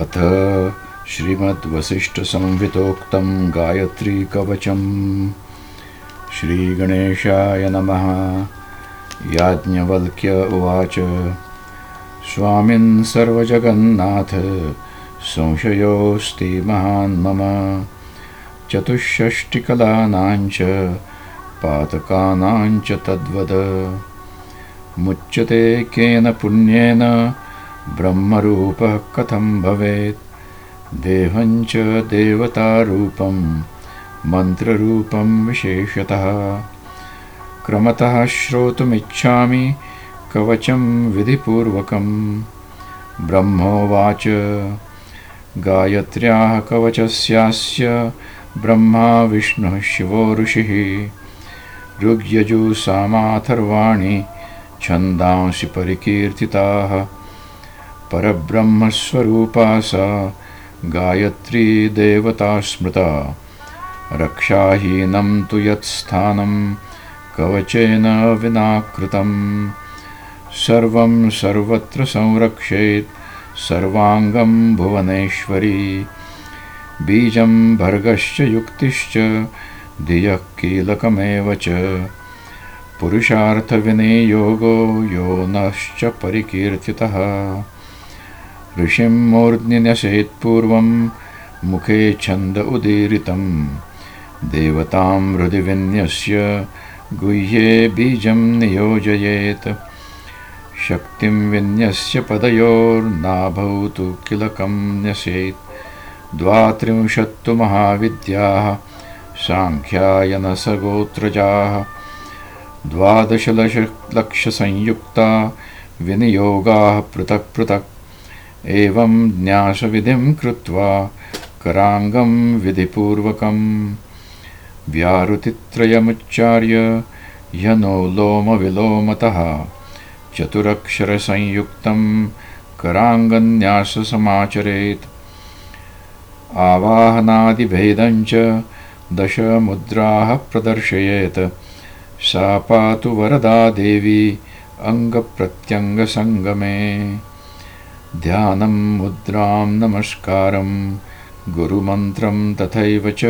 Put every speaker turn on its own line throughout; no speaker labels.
अथ श्रीमद्वसिष्ठसंहितोक्तं गायत्रीकवचम्। श्रीगणेशाय नमः। याज्ञवल्क्य उवाच। स्वामिन् सर्वजगन्नाथ संशयोऽस्ति महान् मम। चतुष्षष्टिकलानाञ्च पातकानाञ्च तद्वद। मुच्यते केन पुण्येन ब्रह्मरूपः कथं भवेत्? देवञ्च देवतारूपं मन्त्ररूपं विशेषतः। क्रमतः श्रोतुमिच्छामि कवचं विधिपूर्वकं ब्रह्मोवाच। गायत्र्याः कवचस्यास्य ब्रह्मा विष्णुः शिवो ऋषिः। ऋग्यजुसामाथर्वाणि छन्दांसि परिकीर्तिताः परब्रह्मस्वरूपा सा गायत्री देवता स्मृता। रक्षाहीनं तु यत्स्थानं कवचेन विनाकृतं सर्वं सर्वत्र संरक्षेत् सर्वाङ्गं भुवनेश्वरी। बीजं भर्गश्च युक्तिश्च धियः कीलकमेव च। पुरुषार्थविनियोगो यो नश्च परिकीर्तितः ऋषिं मूर्ध्निन्यसेत्पूर्वं मुखे छन्द उदीरितं देवतां हृदि विन्यस्य गुह्ये बीजं नियोजयेत्। शक्तिं विन्यस्य पदयोर्नाभौ तु किलकं न्यसेत् द्वात्रिंशत्तु महाविद्याः साङ्ख्यायनसगोत्रजाः द्वादशलक्षसंयुक्ता विनियोगाः पृथक् पृथक् एवं न्यासविधिं कृत्वा कराङ्गं विधिपूर्वकम् व्यारुतित्रयमुच्चार्य ह्यनो लोमविलोमतः चतुरक्षरसंयुक्तं कराङ्गन्याससमाचरेत्। आवाहनादिभेदञ्च दशमुद्राः प्रदर्शयेत्। सा पातु वरदा देवी अङ्गप्रत्यङ्गसङ्गमे ध्यानं मुद्रां नमस्कारं गुरुमन्त्रं तथैव च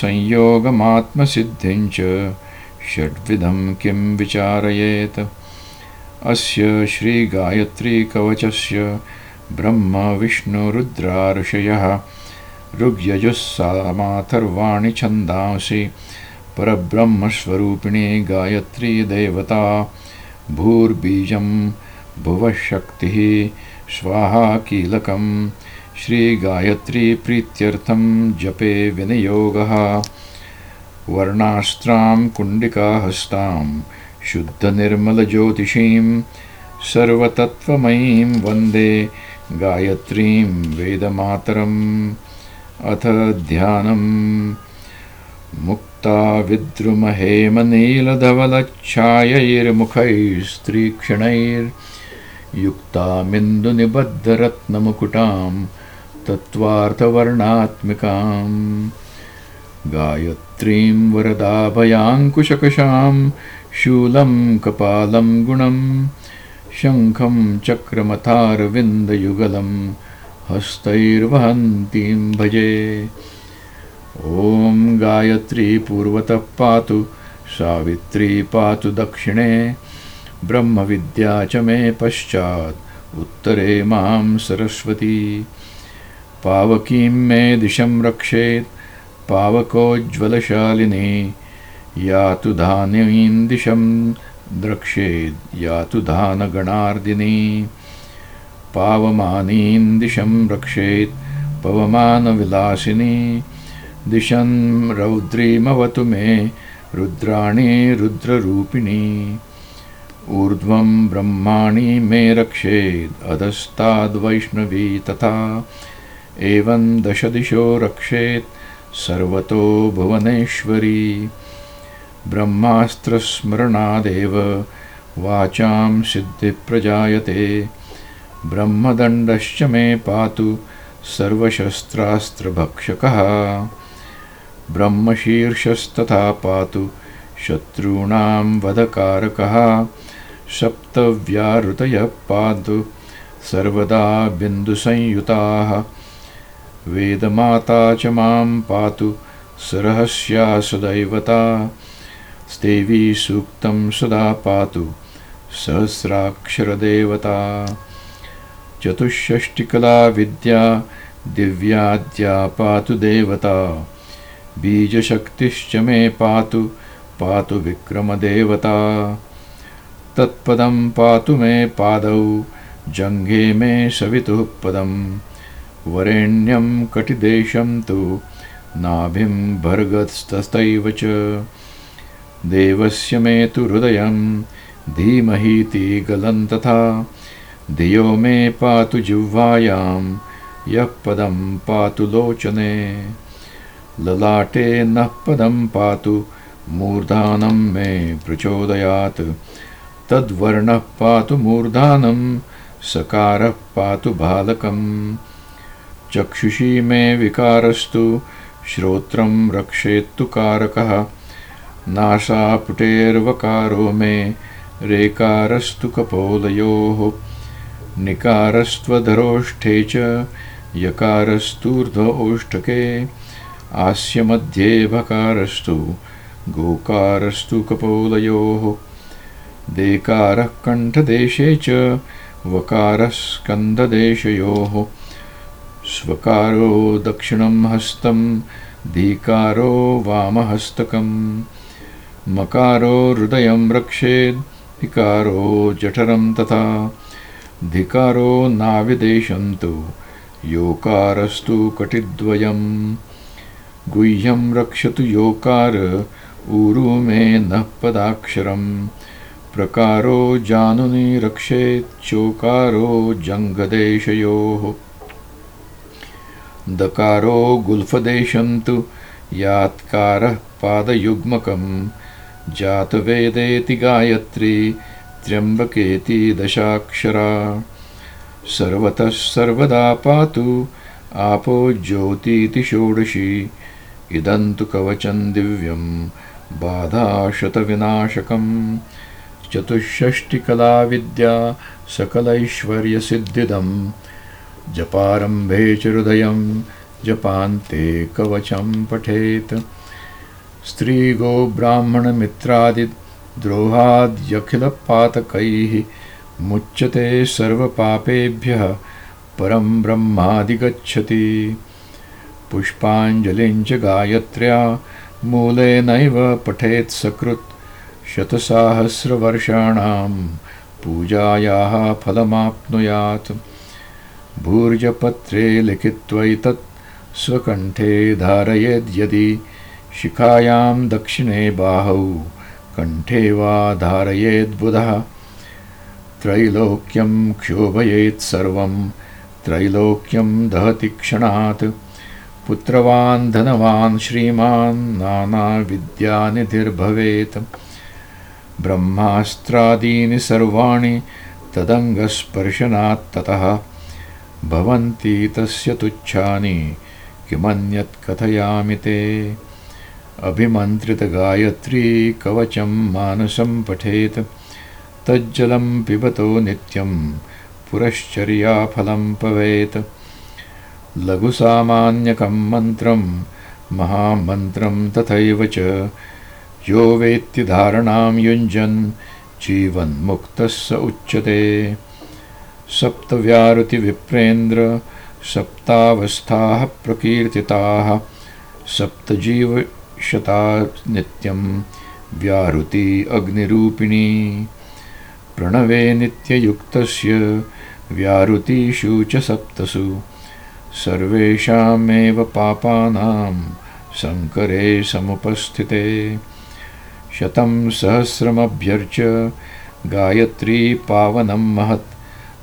संयोगमात्मसिद्धिं च षड्विधं किं विचारयेत्? अस्य श्रीगायत्रीकवचस्य ब्रह्मविष्णुरुद्राऋषयः ऋग्यजुस्सामाथर्वाणि छन्दांसि परब्रह्मस्वरूपिणी गायत्री देवता भूर्बीजं भुवशक्तिः। स्वाहाकीलकं श्रीगायत्रीप्रीत्यर्थं जपे विनियोगः। वर्णास्त्रां कुण्डिकाहस्तां शुद्धनिर्मलज्योतिषीं सर्वतत्त्वमयीं वन्दे गायत्रीं वेदमातरम्। अथ ध्यानम्। मुक्ता विद्रुमहेमनीलधवलच्छायैर्मुखैस्त्रीक्षणैर्युक्तामिन्दुनिबद्धरत्नमुकुटां तत्त्वार्थवर्णात्मिकाम्। गायत्रीं वरदाभयाङ्कुशकषां शूलं कपालं गुणं शङ्खं चक्रमथारविन्दयुगलं हस्तैर्वहन्तीं भजे। ॐ गायत्री पूर्वतः पातु सावित्री पातु दक्षिणे ब्रह्मविद्या च मे पश्चात्। उत्तरे मां सरस्वती। पावकीं मे दिशं रक्षेत्। पावकोज्ज्वलशालिनी। यातु धानीं दिशं द्रक्षेत् यातु धानगणार्दिनी। पावमानीं दिशं रक्षेत्। पवमानविलासिनी। दिशन् रौद्रीमवतु मे। रुद्राणि रुद्ररूपिणी ऊर्ध्वं ब्रह्माणि मे रक्षेद् अधस्ताद्वैष्णवी तथा एवं दशदिशो रक्षेत् सर्वतो भुवनेश्वरी। ब्रह्मास्त्रस्मरणादेव वाचां सिद्धिप्रजायते। ब्रह्मदण्डश्च मे पातु सर्वशस्त्रास्त्रभक्षकः। ब्रह्मशीर्षस्तथा पातु शत्रूणां वधकारकः सप्तव्याहृतयः पातु सर्वदा बिन्दुसंयुताः। वेदमाता च मां पातु सरहस्या सदैवता स्तेवी सूक्तं सदा पातु सहस्राक्षरदेवता। चतुष्षष्टिकला विद्या दिव्याद्या पातु देवता। बीजशक्तिश्च मे पातु पातु विक्रमदेवता तत्पदं पातु मे पादौ जङ्घे मे सवितुः पदं वरेण्यं कटिदेशं तु नाभिं भर्गस्तस्तैव च। देवस्य मे तु हृदयं धीमहीति गलं तथा। धियो मे पातु जिह्वायां यः पदं पातु लोचने। ललाटे नः पदं पातु मूर्धानं मे प्रचोदयात् तद्वर्णः पातु मूर्धानं सकारः पातु बालकम्। चक्षुषी मे विकारस्तु श्रोत्रं रक्षेत्तु कारकः। नासापुटेर्वकारो मे रेकारस्तु कपोलयोः। निकारस्त्वधरोष्ठे च यकारस्तूर्ध्व ओष्ठके। आस्य मध्ये भकारस्तु गोकारस्तु कपोलयोः देकारः कण्ठदेशे च वकारः स्कन्धदेशयोः स्वकारो दक्षिणं हस्तं धीकारो वामहस्तकम् मकारो हृदयं रक्षेद् विकारो जठरं तथा। धिकारो नाविदेशन्तु योकारस्तु कटिद्वयम्। गुह्यं रक्षतु योकार ऊरु मे नः पदाक्षरम् प्रकारो जानुनि रक्षेच्चोकारो जङ्गदेशयोः। दकारो गुल्फदेशन्तु यात्कारः पादयुग्मकम् जातवेदेति गायत्री त्र्यम्बकेति दशाक्षरा। सर्वतः सर्वदा पातु आपो ज्योतीति षोडशी। इदं तु कवचं दिव्यं बाधाशतविनाशकम् चतुष्षष्टिकलाविद्या सकलैश्वर्यसिद्धिदम्। जपारम्भे च हृदयं जपान्ते कवचं पठेत्। स्त्रीगोब्राह्मणमित्रादिद्रोहाद्यखिलपातकैः मुच्यते सर्वपापेभ्यः परं ब्रह्मादिगच्छति। पुष्पाञ्जलिं च गायत्र्या मूलेनैव पठेत्सकृत् शतसाहस्रवर्षाणां पूजायाः फलमाप्नुयात्। भूर्जपत्रे लिखित्वैतत् स्वकण्ठे धारयेद्यदि शिखायां दक्षिणे बाहौ कण्ठे वा धारयेद्बुधः त्रैलोक्यं क्षोभयेत् सर्वं त्रैलोक्यं दहति क्षणात्। पुत्रवान् धनवान् श्रीमान् नानाविद्यानिधिर्भवेत् ब्रह्मास्त्रादीनि सर्वाणि तदङ्गस्पर्शनात्ततः भवन्ति तस्य तुच्छानि किमन्यत् कथयामि ते? अभिमन्त्रितगायत्री कवचं मानसं पठेत्। तज्जलं पिबतो नित्यं पुरश्चर्याफलं पवेत्। लघुसामान्यकं मन्त्रं महामन्त्रं तथैव च यो वेत्ति धारणां युञ्जन् जीवन्मुक्तः स उच्यते। सप्तव्यारुतिविप्रेन्द्र सप्तावस्थाः प्रकीर्तिताः सप्तजीव शता नित्यं व्याहृति अग्निरूपिणी। प्रणवे नित्ययुक्तस्य व्याहृतिषु च सप्तसु सर्वेषामेव पापानां शङ्करे समुपस्थिते शतं सहस्रमभ्यर्च्य गायत्री पावनं महत्।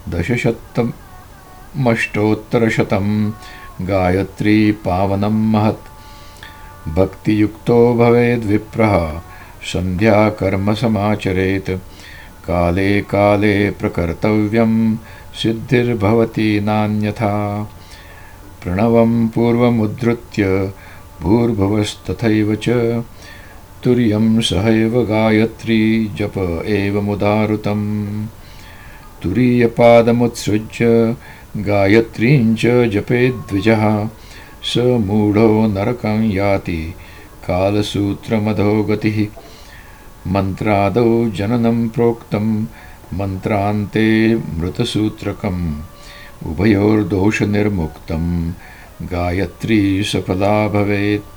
दशशतमष्टोत्तरशतं गायत्री पावनं महत्। भक्तियुक्तो भवेद्विप्रः सन्ध्याकर्मसमाचरेत् काले काले प्रकर्तव्यं सिद्धिर्भवति नान्यथा। प्रणवं पूर्वमुद्धृत्य भूर्भुवस्तथैव च तुर्यं सहैव गायत्री जप एव मुदारुतम्। तुरीयपादमुत्सृज्य गायत्रीं च जपेद्विजः स मूढो नरकं याति कालसूत्रमधो गतिः। मन्त्रादौ जननं प्रोक्तं मन्त्रान्ते मृतसूत्रकम्। उभयोर्दोषनिर्मुक्तं गायत्री सफला भवेत्।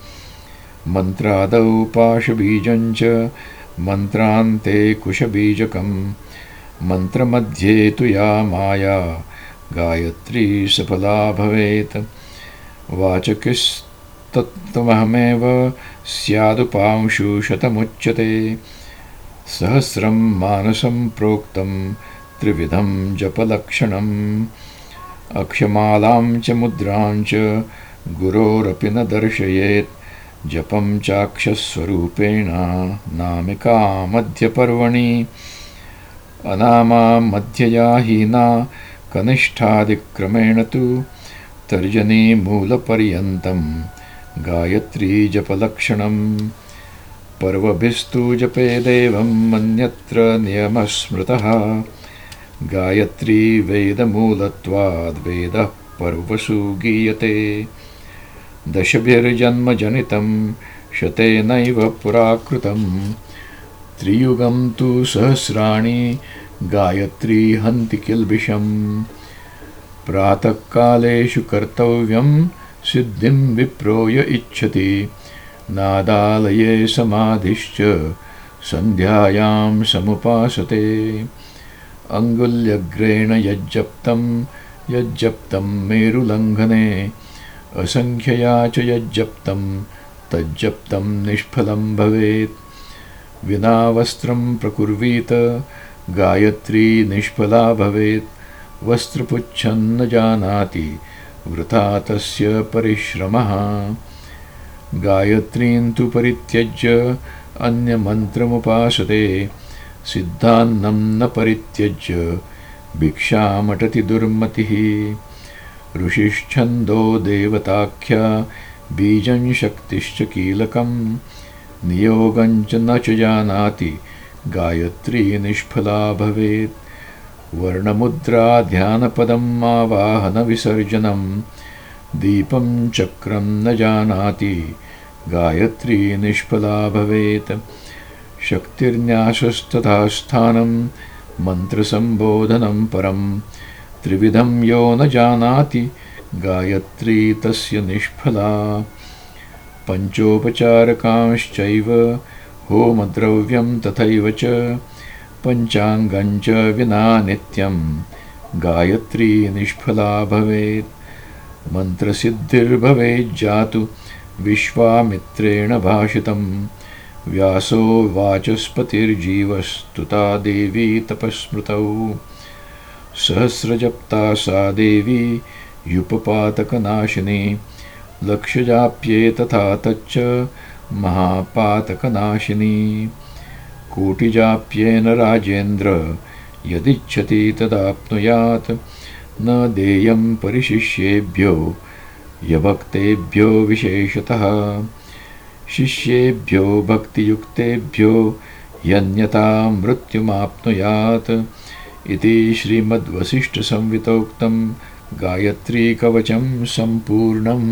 मन्त्रादौ पाशबीजं च मन्त्रान्ते कुशबीजकम्। मन्त्रमध्ये तु या माया गायत्री सफला भवेत्। वाचकिस्तत्त्वमहमेव स्यादुपांशुशतमुच्यते सहस्रं मानसं प्रोक्तं त्रिविधं जपलक्षणम्। अक्षमालां च मुद्रां च गुरोरपि न दर्शयेत् जपं चाक्षस्वरूपेण नामिका मध्यपर्वणि अनामा मध्यया हीना कनिष्ठादिक्रमेण तु तर्जनीमूलपर्यन्तं गायत्रीजपलक्षणम् पर्वभिस्तु जपेदेवं मन्यत्र नियमः स्मृतः गायत्री वेदमूलत्वाद्वेदः पर्वसु गीयते दशभिर्जन्मजनितं शतेनैव पुराकृतम् त्रियुगं तु सहस्राणि गायत्री हन्ति किल्बिषम् प्रातःकालेषु कर्तव्यं सिद्धिं विप्रोय इच्छति। नादालये समाधिश्च सन्ध्यायां समुपासते। अङ्गुल्यग्रेण यज्जप्तं यज्जप्तं मेरुलङ्घने असङ्ख्यया च यज्जप्तं तज्जप्तं निष्फलं भवेत्। विना वस्त्रं प्रकुर्वीत गायत्री निष्फला भवेत्। वस्त्रपुच्छन्न जानाति वृथा तस्य परिश्रमः। गायत्रीं तु परित्यज्य अन्यमन्त्रमुपासते। सिद्धान्नं न परित्यज्य भिक्षामटति दुर्मतिः ऋषिश्छन्दो देवताख्या बीजं शक्तिश्च कीलकम् नियोगञ्च न च जानाति गायत्री निष्फला भवेत्। वर्णमुद्रा ध्यानपदम् आवाहनविसर्जनं दीपं चक्रं न जानाति गायत्री निष्फला भवेत्। शक्तिर्न्यासस्तथा स्थानं मन्त्रसम्बोधनं परं त्रिविधं यो न जानाति। गायत्री तस्य निष्फला। पञ्चोपचारकांश्चैव होमद्रव्यं तथैव च। पञ्चाङ्गञ्च विना नित्यं। गायत्री निष्फला भवेत्। मन्त्रसिद्धिर्भवेज्जातु विश्वामित्रेण भाषितम्। व्यासो वाचस्पतिर्जीवस्तुता देवी तपस्मृतौ सहस्रजप्ता सा देवी युपपातकनाशिनी लक्ष्यजाप्ये तथा तच्च महापातकनाशिनी। कोटिजाप्येन राजेन्द्र यदिच्छति तदाप्नुयात् न देयं परिशिष्येभ्यो यभक्तेभ्यो विशेषतः। शिष्येभ्यो भक्तियुक्तेभ्यो यन्यता मृत्युमाप्नुयात् इति श्रीमद्वसिष्ठसंवितोक्तं गायत्रीकवचं सम्पूर्णम्